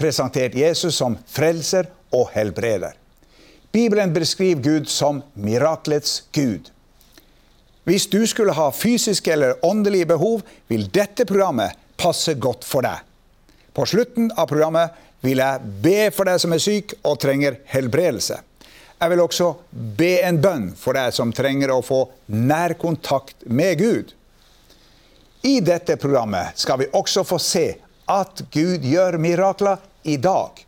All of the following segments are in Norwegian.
presentert Jesus som frelser og helbreder. Bibelen beskriver Gud som miraklets Gud. Hvis du skulle ha fysiske eller åndelige behov, vil dette programmet passe godt for deg. På slutten av programmet vil jeg be for deg som er syk og trenger helbredelse. Jeg vil også be en bønn for deg som trenger å få nærkontakt med Gud. I dette programmet skal vi også få se at Gud gjør mirakler i dag.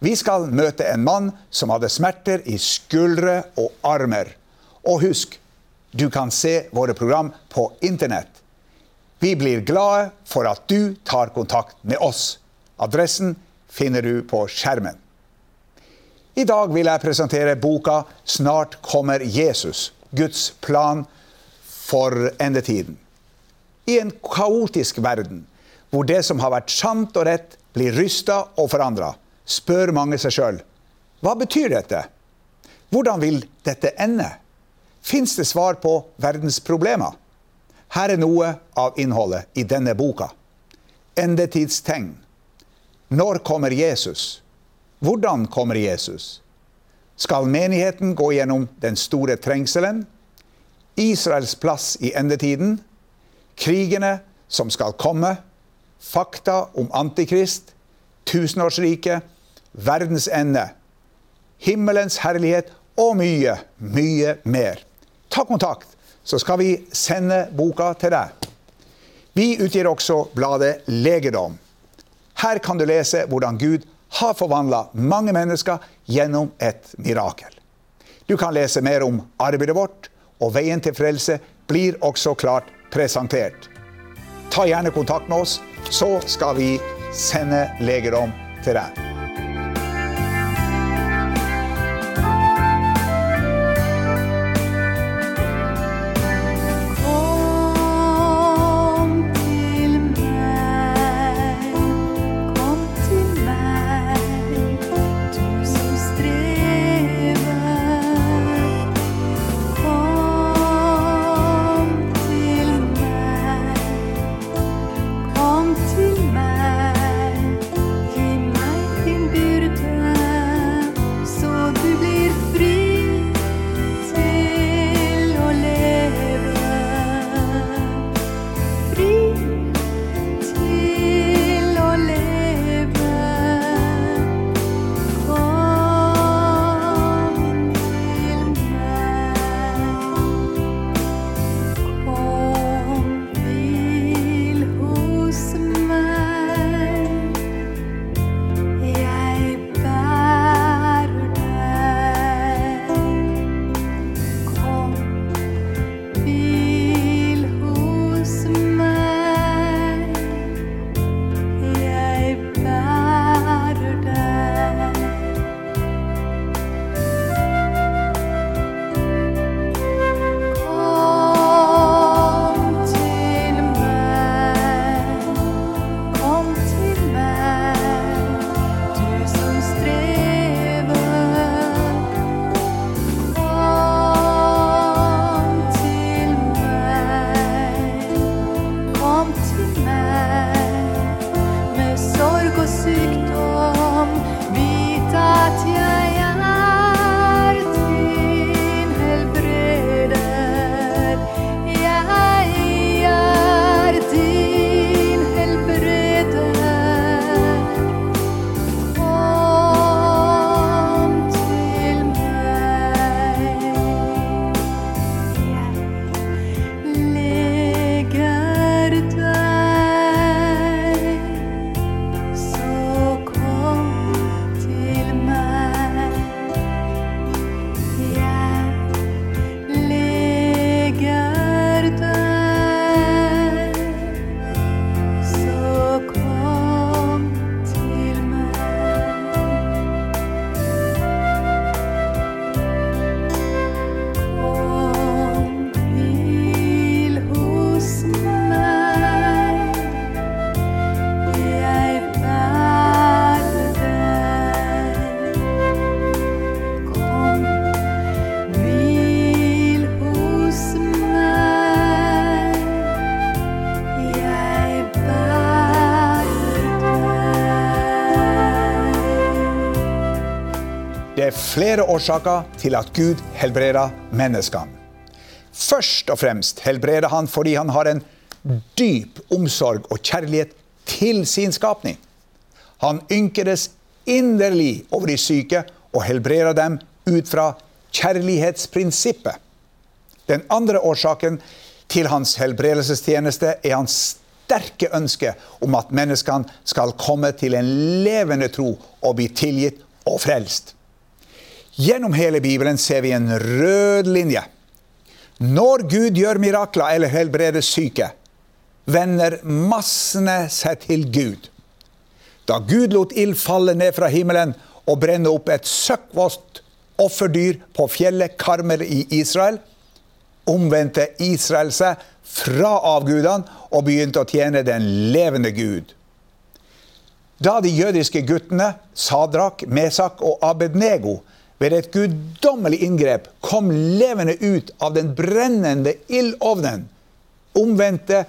Vi skal møte en mann som hadde smerter i skuldre og armer. Og husk, du kan se våre program på internett. Vi blir glade for at du tar kontakt med oss. Adressen finner du på skjermen. I dag vil jeg presentere boka 'Snart kommer Jesus'. Guds plan for endetiden. I en kaotisk verden, hvor det som har vært sant og rett, blir rysta og forandra, spør mange seg sjøl hva betyr dette? Hvordan vil dette ende? Fins det svar på verdens problemer? Her er noe av innholdet i denne boka. Endetidstegn. Når kommer Jesus? Hvordan kommer Jesus? Skal menigheten gå gjennom den store trengselen? Israels plass i endetiden? Krigene som skal komme? Fakta om Antikrist? Tusenårsriket? Verdens ende? Himmelens herlighet? Og mye, mye mer. Ta kontakt, så skal vi sende boka til deg. Vi utgir også bladet Legedom. Her kan du lese hvordan Gud har forvandla mange mennesker gjennom et mirakel. Du kan lese mer om arbeidet vårt, og veien til frelse blir også klart presentert. Ta gjerne kontakt med oss, så skal vi sende legedom til deg. Flere årsaker til at Gud helbreder menneskene. Først og fremst helbreder han fordi han har en dyp omsorg og kjærlighet til sin skapning. Han ynkedes inderlig over de syke og helbreder dem ut fra kjærlighetsprinsippet. Den andre årsaken til hans helbredelsestjeneste er hans sterke ønske om at menneskene skal komme til en levende tro og bli tilgitt og frelst. Gjennom hele Bibelen ser vi en rød linje. Når Gud gjør mirakler eller helbreder syke, vender massene seg til Gud. Da Gud lot ild falle ned fra himmelen og brenne opp et søkkvått offerdyr på fjellet Karmel i Israel, omvendte Israel seg fra avgudene og begynte å tjene den levende Gud. Da de jødiske guttene, Sadrak, Mesak og Abednego, ved et guddommelig inngrep kom levende ut av den brennende ildovnen, omvendte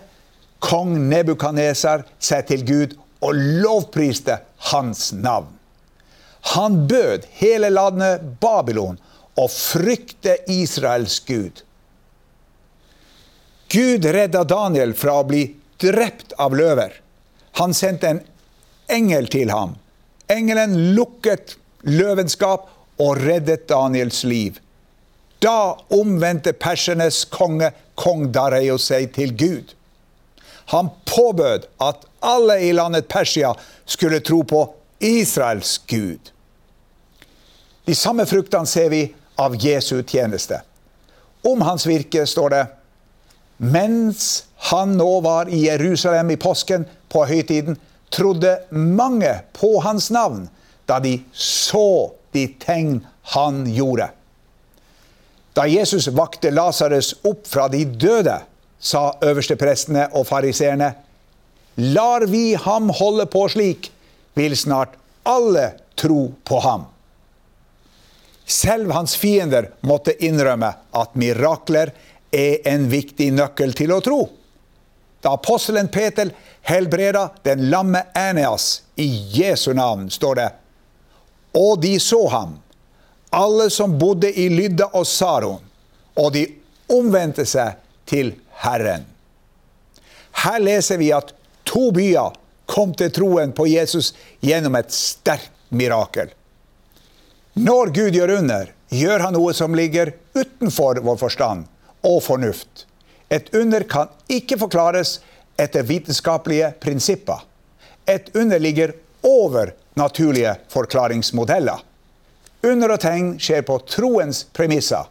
kong Nebukaneser seg til Gud og lovpriste hans navn. Han bød hele landet Babylon å frykte Israels Gud. Gud redda Daniel fra å bli drept av løver. Han sendte en engel til ham. Engelen lukket løvenskap og reddet Daniels liv. Da omvendte persernes konge, kong Dareio, seg til Gud. Han påbød at alle i landet Persia skulle tro på Israels Gud. De samme fruktene ser vi av Jesu tjeneste. Om hans virke står det mens han nå var i Jerusalem i påsken på høytiden, trodde mange på hans navn da de så de tegn han gjorde. Da Jesus vakte Lasarus opp fra de døde, sa øversteprestene og fariseerne, lar vi ham holde på slik, vil snart alle tro på ham. Selv hans fiender måtte innrømme at mirakler er en viktig nøkkel til å tro. Da apostelen Peter helbreda den lamme Eneas i Jesu navn, står det Og de så ham, alle som bodde i Lydda og Saron, og de omvendte seg til Herren. Her leser vi at to byer kom til troen på Jesus gjennom et sterkt mirakel. Når Gud gjør under, gjør han noe som ligger utenfor vår forstand og fornuft. Et under kan ikke forklares etter vitenskapelige prinsipper. Et under ligger over naturlige forklaringsmodeller. Under og tegn skjer på troens premisser.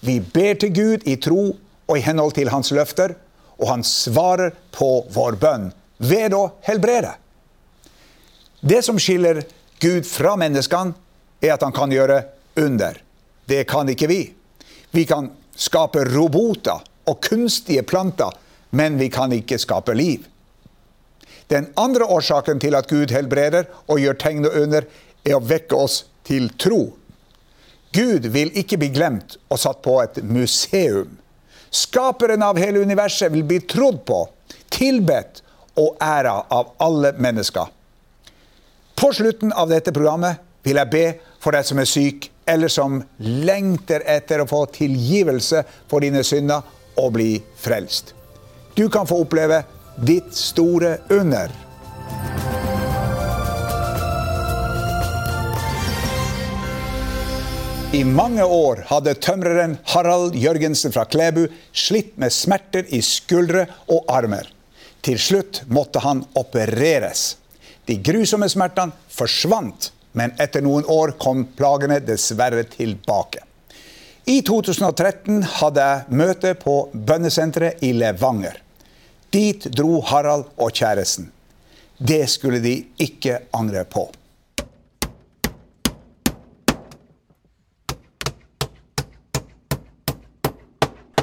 Vi ber til Gud i tro og i henhold til hans løfter, og han svarer på vår bønn ved å helbrede. Det som skiller Gud fra menneskene, er at han kan gjøre under. Det kan ikke vi. Vi kan skape roboter og kunstige planter, men vi kan ikke skape liv. Den andre årsaken til at Gud helbreder og gjør tegn og under, er å vekke oss til tro. Gud vil ikke bli glemt og satt på et museum. Skaperen av hele universet vil bli trodd på, tilbedt og æra av alle mennesker. På slutten av dette programmet vil jeg be for deg som er syk, eller som lengter etter å få tilgivelse for dine synder og bli frelst. Du kan få oppleve ditt store under. I mange år hadde tømreren Harald Jørgensen fra Klæbu slitt med smerter i skuldre og armer. Til slutt måtte han opereres. De grusomme smertene forsvant, men etter noen år kom plagene dessverre tilbake. I 2013 hadde jeg møte på bønnesenteret i Levanger. Dit dro Harald og kjæresten. Det skulle de ikke angre på.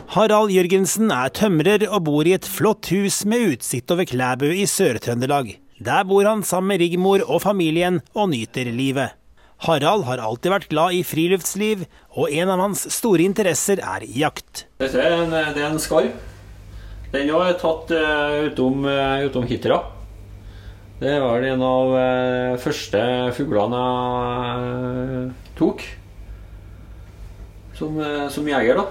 Harald Jørgensen er tømrer og bor i et flott hus med utsikt over Klæbu i Sør-Trøndelag. Der bor han sammen med Rigmor og familien og nyter livet. Harald har alltid vært glad i friluftsliv, og en av hans store interesser er jakt. Dette er en, det er en skarv. Den er tatt eh, utom, eh, utom Hitra. Det var en av de første fuglene jeg tok. Som, eh, som jeger, da.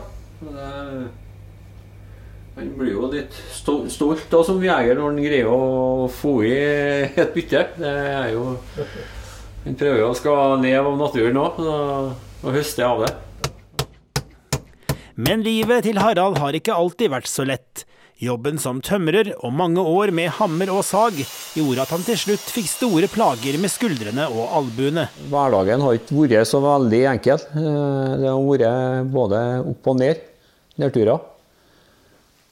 Han blir jo litt sto- stolt da, som jeger når han greier å få i et bytte. Det er jo Han prøver å skal leve av naturen òg, og høste av det. Men livet til Harald har ikke alltid vært så lett. Jobben som tømrer og mange år med hammer og sag gjorde at han til slutt fikk store plager med skuldrene og albuene. Hverdagen har ikke vært så veldig enkel. Eh, Det har vært både opp og ned, nedturer.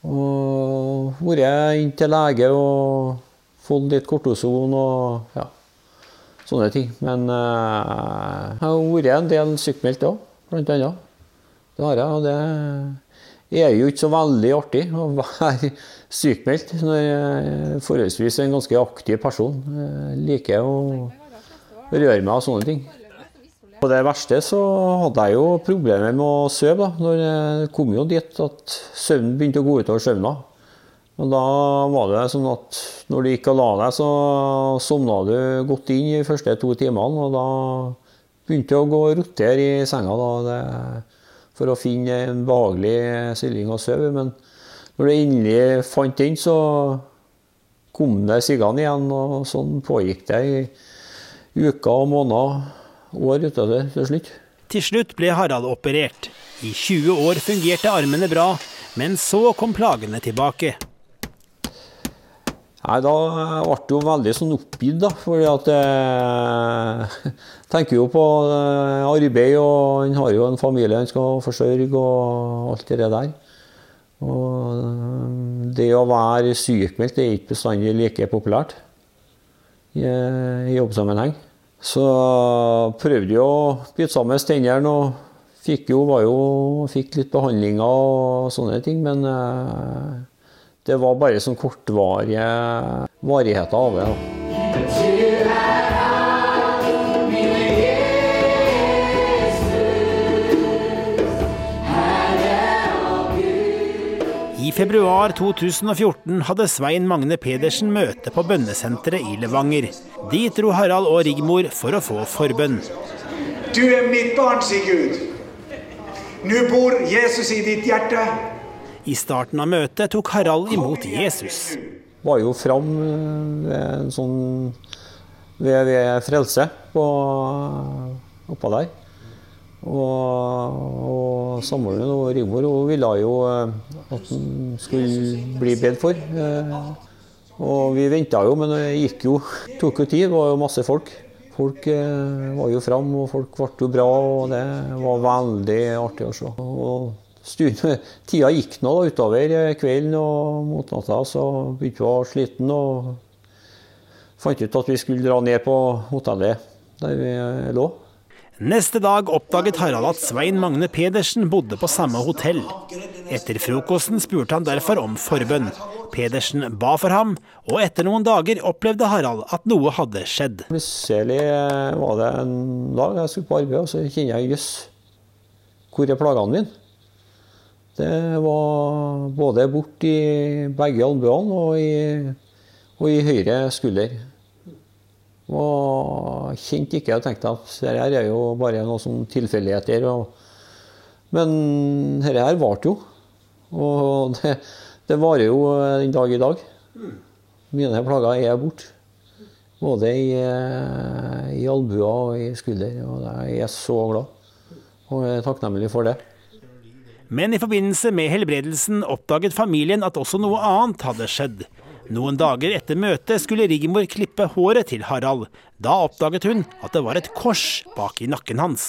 Og vært inn til lege og fått litt kortison og ja, sånne ting. Men eh, jeg har vært en del sykmeldt òg, blant annet. Det har jeg, og det er jo ikke så veldig artig å være sykemeldt når er forholdsvis en ganske aktiv person. Jeg liker å røre meg og sånne ting. På det verste så hadde jeg jo problemer med å sove. da, når Jeg kom jo dit at søvnen begynte å gå utover søvna. Og da var det sånn at når du gikk og la deg, så sovna du godt inn de første to timene. Og da begynte det å gå og rotere i senga da, det, for å finne en behagelig stilling å sove. Men når du endelig fant den, så kom det siggende igjen. Og sånn pågikk det i uker og måneder, år utover til slutt. Til slutt ble Harald operert. I 20 år fungerte armene bra, men så kom plagene tilbake. Nei, da ble det jo veldig sånn oppgitt, da. Fordi at jeg tenker jo på eh, arbeid, og han har jo en familie han skal forsørge, og alt det der. Og eh, det å være sykmeldt er ikke bestandig like populært i, jobbsammenheng. Så prøvde jeg å bite sammen tennene og fikk jo, jo, fikk litt behandlinger og sånne ting, men eh, det var bare sånn kortvarige varigheter av det. I februar 2014 hadde Svein Magne Pedersen møte på bønnesenteret i Levanger. Dit dro Harald og Rigmor for å få forbønn. Du er mitt barn, sier Gud. Nå bor Jesus i ditt hjerte. I starten av møtet tok Harald imot Jesus. Var jo fram eh, ved en sånn ved, ved frelse på, oppå der. Og, og samboeren og Rigmor hun ville jo eh, at han skulle bli bedt for. Eh, Og vi venta jo, men det gikk jo, tok jo tid. Det var jo masse folk. Folk eh, var jo fram, og folk ble jo bra, og det var veldig artig å se. Og tida gikk nå da, utover eh, kvelden og mot natta, så begynte vi å være sliten og fant ut at vi skulle dra ned på hotellet der vi eh, lå. Neste dag oppdaget Harald at Svein Magne Pedersen bodde på samme hotell. Etter frokosten spurte han derfor om forbønn. Pedersen ba for ham, og etter noen dager opplevde Harald at noe hadde skjedd. Plutselig eh, var det en dag jeg skulle på arbeid, og så kjenner jeg jøss, hvor er plagene mine? Det var både bort i begge albuene og i, og i høyre skulder. Og kjente ikke og tenkte at dette her er jo bare noe som tilfeldigheter. Men dette her varte jo. Og det, det varer jo den dag i dag. Mine plager er borte. Både i, eh, i albuer og i skulder. Og jeg er så glad. Og er takknemlig for det. Men i forbindelse med helbredelsen oppdaget familien at også noe annet hadde skjedd. Noen dager etter møtet skulle Rigmor klippe håret til Harald. Da oppdaget hun at det var et kors bak i nakken hans.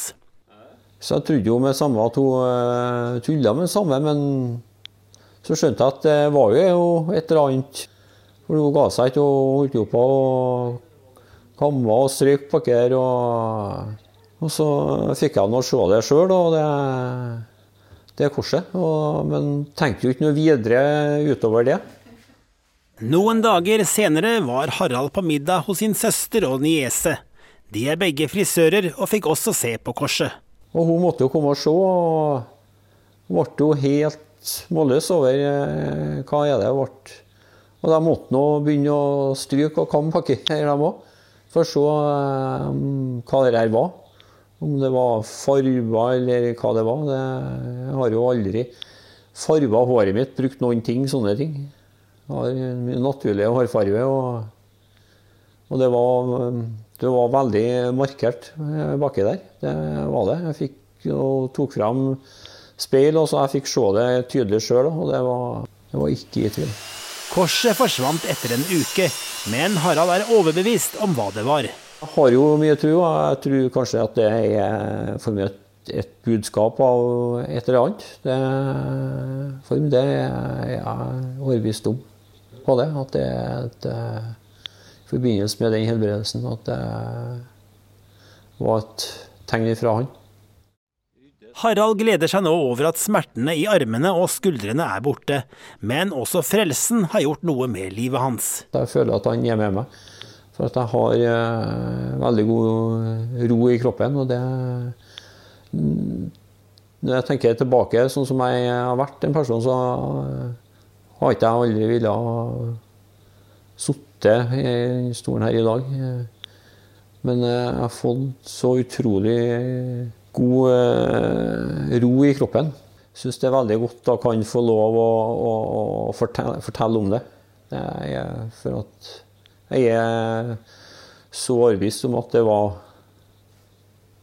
Så jeg trodde jo med samme at hun uh, tulla med samme, men så skjønte jeg at det var jo et eller annet. For hun ga seg ikke og holdt jo på og kamme og stryke på der. Og, og så fikk jeg nå se det sjøl, og det, det korset. Og, men tenkte jo ikke noe videre utover det. Noen dager senere var Harald på middag hos sin søster og niese. De er begge frisører og fikk også se på korset. Og hun måtte jo komme og se, og ble jo helt målløs over eh, hva er det ble. Og de måtte nå begynne å stryke og kamme baki her, de òg, for å se eh, hva det der var. Om det var farger eller hva det var. Det, jeg har jo aldri farga håret mitt, brukt noen ting, sånne ting. Jeg har naturlig hårfarge. Og, og det, var, det var veldig markert eh, baki der. Det var det. Jeg fikk tok fram speil, og så jeg fikk se det tydelig sjøl. Og det var, det var ikke i tvil. Korset forsvant etter en uke, men Harald er overbevist om hva det var. Jeg har jo mye tro, og jeg tror kanskje at det er for mye et, et budskap av et eller annet. Det, for det er jeg overbevist om på det. At det er et, eh, i forbindelse med den helbredelsen at det var et tegn fra han. Harald gleder seg nå over at smertene i armene og skuldrene er borte, men også frelsen har gjort noe med livet hans. Jeg føler at han er med meg. For at jeg har eh, veldig god ro i kroppen. Og det Når jeg tenker tilbake sånn som jeg har vært en person, så har ikke jeg aldri villet sittet i den stolen her i dag. Men eh, jeg har fått så utrolig god eh, ro i kroppen. Syns det er veldig godt å kan få lov å, å, å fortelle, fortelle, om det. det er for at jeg er så overbevist om at det var,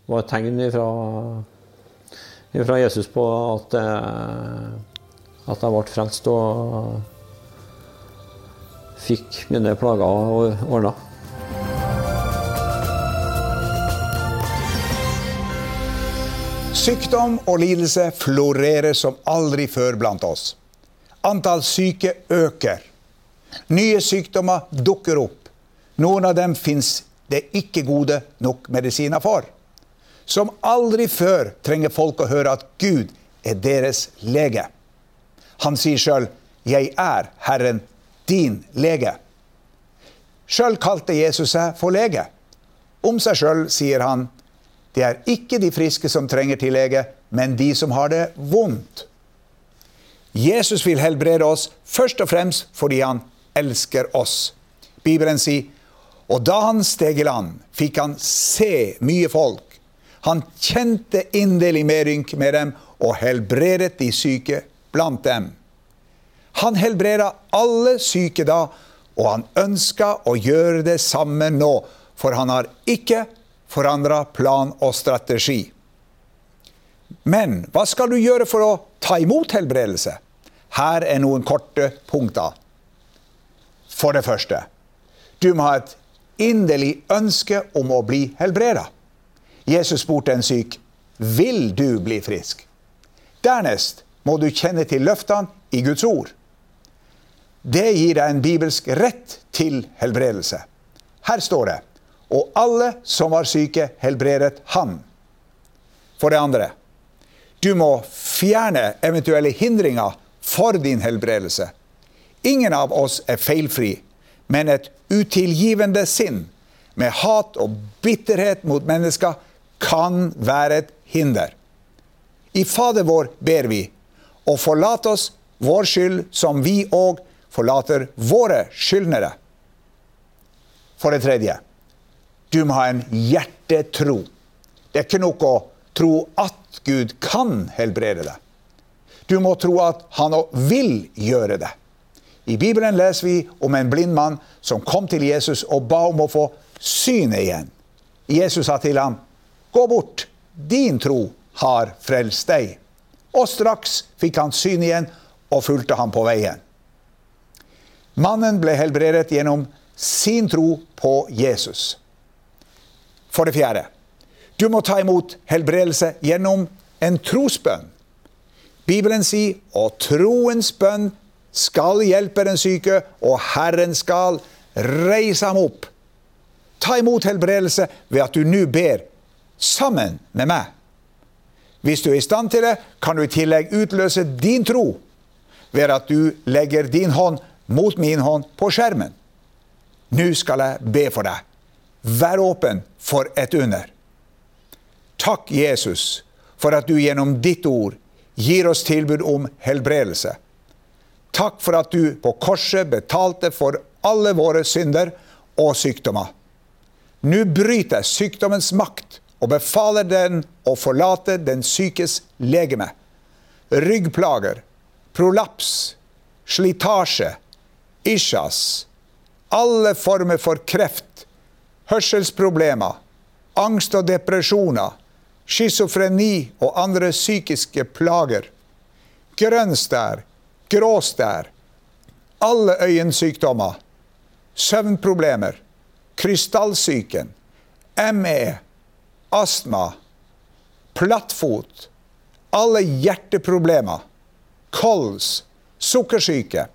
var et tegn fra, fra Jesus på at, at jeg ble frelst og fikk mine plager ordna. Sykdom og lidelse florerer som aldri før blant oss. Antall syke øker. Nye sykdommer dukker opp. Noen av dem fins det ikke gode nok medisiner for. Som aldri før trenger folk å høre at Gud er deres lege. Han sier sjøl 'Jeg er Herren, din lege'. Sjøl kalte Jesus seg for lege. Om seg sjøl sier han det er ikke de friske som trenger til lege, men de som har det vondt. Jesus vil helbrede oss først og fremst fordi han elsker oss. Bibelen sier og da han steg i land, fikk han se mye folk. Han kjente inderlig medynk med dem og helbredet de syke blant dem. Han helbreda alle syke da, og han ønska å gjøre det samme nå, for han har ikke forandra plan og strategi. Men hva skal du gjøre for å ta imot helbredelse? Her er noen korte punkter. For det første, du må ha et inderlig ønske om å bli helbreda. Jesus spurte en syk vil du bli frisk. Dernest må du kjenne til løftene i Guds ord. Det gir deg en bibelsk rett til helbredelse. Her står det og alle som var syke, helbredet han. For det andre, du må fjerne eventuelle hindringer for din helbredelse. Ingen av oss er feilfri, men et utilgivende sinn med hat og bitterhet mot mennesker kan være et hinder. I Fader vår ber vi, og forlat oss vår skyld som vi òg forlater våre skyldnere. For det tredje, du må ha en hjertetro. Det er ikke nok å tro at Gud kan helbrede deg. Du må tro at han òg vil gjøre det. I Bibelen leser vi om en blind mann som kom til Jesus og ba om å få synet igjen. Jesus sa til ham, 'Gå bort, din tro har frelst deg.' Og straks fikk han syn igjen og fulgte ham på veien. Mannen ble helbredet gjennom sin tro på Jesus. For det fjerde, du må ta imot helbredelse gjennom en trosbønn. Bibelen sier, og troens bønn skal hjelpe den syke, og Herren skal reise ham opp. Ta imot helbredelse ved at du nå ber sammen med meg. Hvis du er i stand til det, kan du i tillegg utløse din tro ved at du legger din hånd mot min hånd på skjermen. Nå skal jeg be for deg. Vær åpen for et under. Takk, Jesus, for at du gjennom ditt ord gir oss tilbud om helbredelse. Takk for at du på korset betalte for alle våre synder og sykdommer. Nå bryter sykdommens makt og befaler den å forlate den sykes legeme. Ryggplager, prolaps, slitasje, isjas, alle former for kreft, hørselsproblemer, angst og depresjoner, schizofreni og andre psykiske plager, grønn grå stær, alle øyensykdommer, søvnproblemer, krystallsyken, ME, astma, plattfot, alle hjerteproblemer, kols, sukkersyke,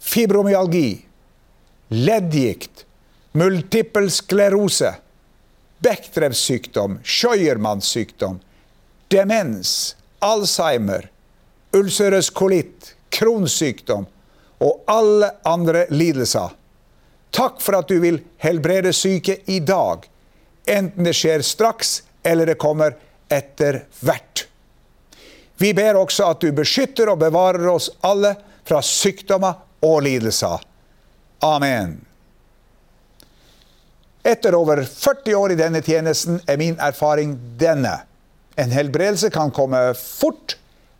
fibromyalgi, leddgikt, multippel sklerose, Bechdrevs sykdom, Scheuermanns sykdom, demens, Alzheimer, ulcerøs kolitt, Crohns sykdom og alle andre lidelser. Takk for at du vil helbrede syke i dag, enten det skjer straks eller det kommer etter hvert. Vi ber også at du beskytter og bevarer oss alle fra sykdommer og lidelser. Amen. Etter over 40 år i denne tjenesten er min erfaring denne. En helbredelse kan komme fort,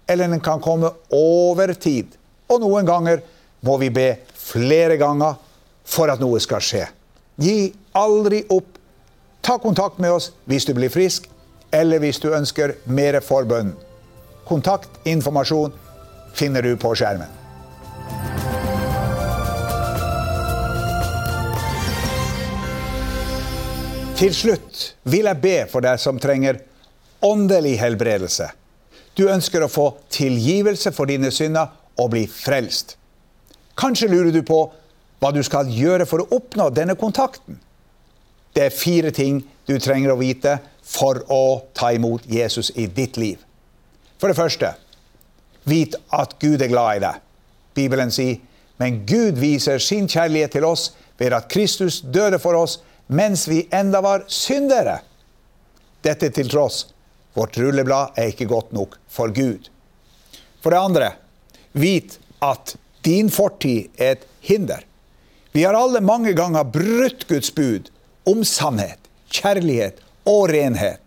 eller den kan komme over tid. Og noen ganger må vi be flere ganger for at noe skal skje. Gi aldri opp. Ta kontakt med oss hvis du blir frisk, eller hvis du ønsker mer forbønn. Kontaktinformasjon finner du på skjermen. Til slutt vil jeg be for deg som trenger åndelig helbredelse. Du ønsker å få tilgivelse for dine synder og bli frelst. Kanskje lurer du på hva du skal gjøre for å oppnå denne kontakten. Det er fire ting du trenger å vite for å ta imot Jesus i ditt liv. For det første, vit at Gud er glad i deg. Bibelen sier, men Gud viser sin kjærlighet til oss ved at Kristus døde for oss mens vi enda var syndere. Dette til tross, vårt rulleblad er ikke godt nok for Gud. For det andre, vit at din fortid er et hinder. Vi har alle mange ganger brutt Guds bud om sannhet, kjærlighet og renhet.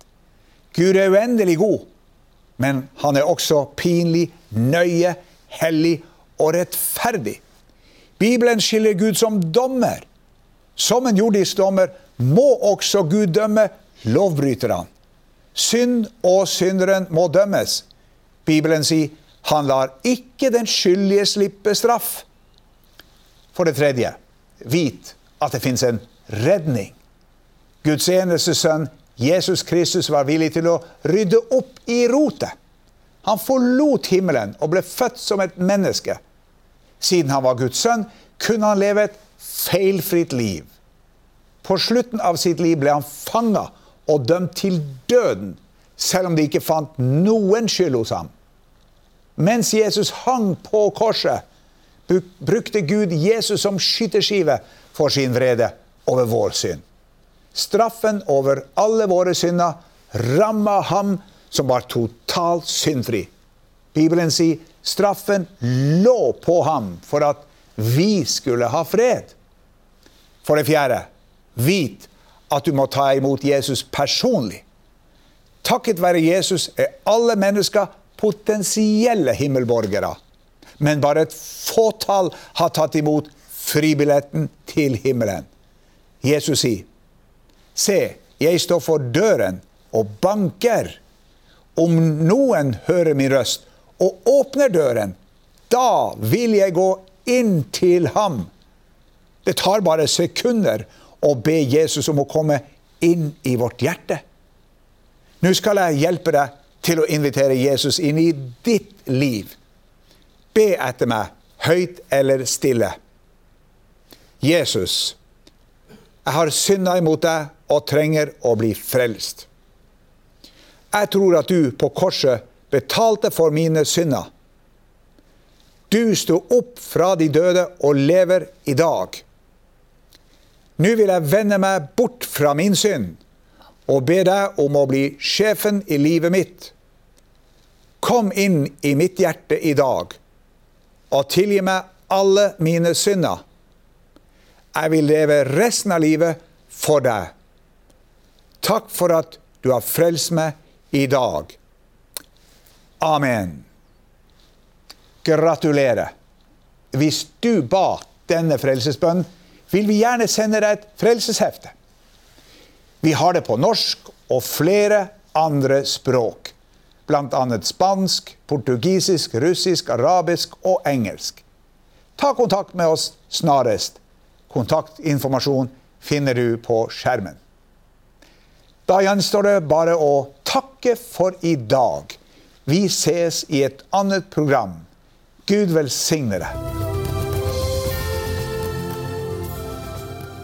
Gud er uendelig god, men han er også pinlig, nøye, hellig og rettferdig. Bibelen skiller Gud som dommer. Som en jordisk dommer må også Gud dømme lovbryterne. Synd og synderen må dømmes. Bibelen sier han lar ikke den skyldige slippe straff. For det tredje, vit at det fins en redning. Guds eneste sønn, Jesus Kristus, var villig til å rydde opp i rotet. Han forlot himmelen og ble født som et menneske. Siden han var Guds sønn, kunne han leve et feilfritt liv. På slutten av sitt liv ble han fanga og dømt til døden, selv om de ikke fant noen skyld hos ham. Mens Jesus hang på korset, brukte Gud Jesus som skyteskive for sin vrede over vår synd. Straffen over alle våre synder ramma ham som var totalt syndfri. Bibelen sier straffen lå på ham for at vi skulle ha fred. For det fjerde, vit at du må ta imot Jesus personlig. Takket være Jesus er alle mennesker potensielle himmelborgere. Men bare et fåtall har tatt imot fribilletten til himmelen. Jesus sier, Se, jeg står for døren og banker. Om noen hører min røst og åpner døren, da vil jeg gå inn til ham. Det tar bare sekunder å be Jesus om å komme inn i vårt hjerte. Nå skal jeg hjelpe deg til å invitere Jesus inn i ditt liv. Be etter meg, høyt eller stille. Jesus, jeg har synda imot deg og trenger å bli frelst. Jeg tror at du på korset betalte for mine synder. Du sto opp fra de døde og lever i dag. Nå vil jeg vende meg bort fra min synd og be deg om å bli sjefen i livet mitt. Kom inn i mitt hjerte i dag og tilgi meg alle mine synder. Jeg vil leve resten av livet for deg. Takk for at Du har frelst meg i dag. Amen. Gratulerer. Hvis du ba denne frelsesbønnen, vil vi gjerne sende deg et frelseshefte. Vi har det på norsk og flere andre språk, bl.a. spansk, portugisisk, russisk, arabisk og engelsk. Ta kontakt med oss snarest. Kontaktinformasjon finner du på skjermen. Da gjenstår det bare å takke for i dag. Vi ses i et annet program. Gud velsigne deg.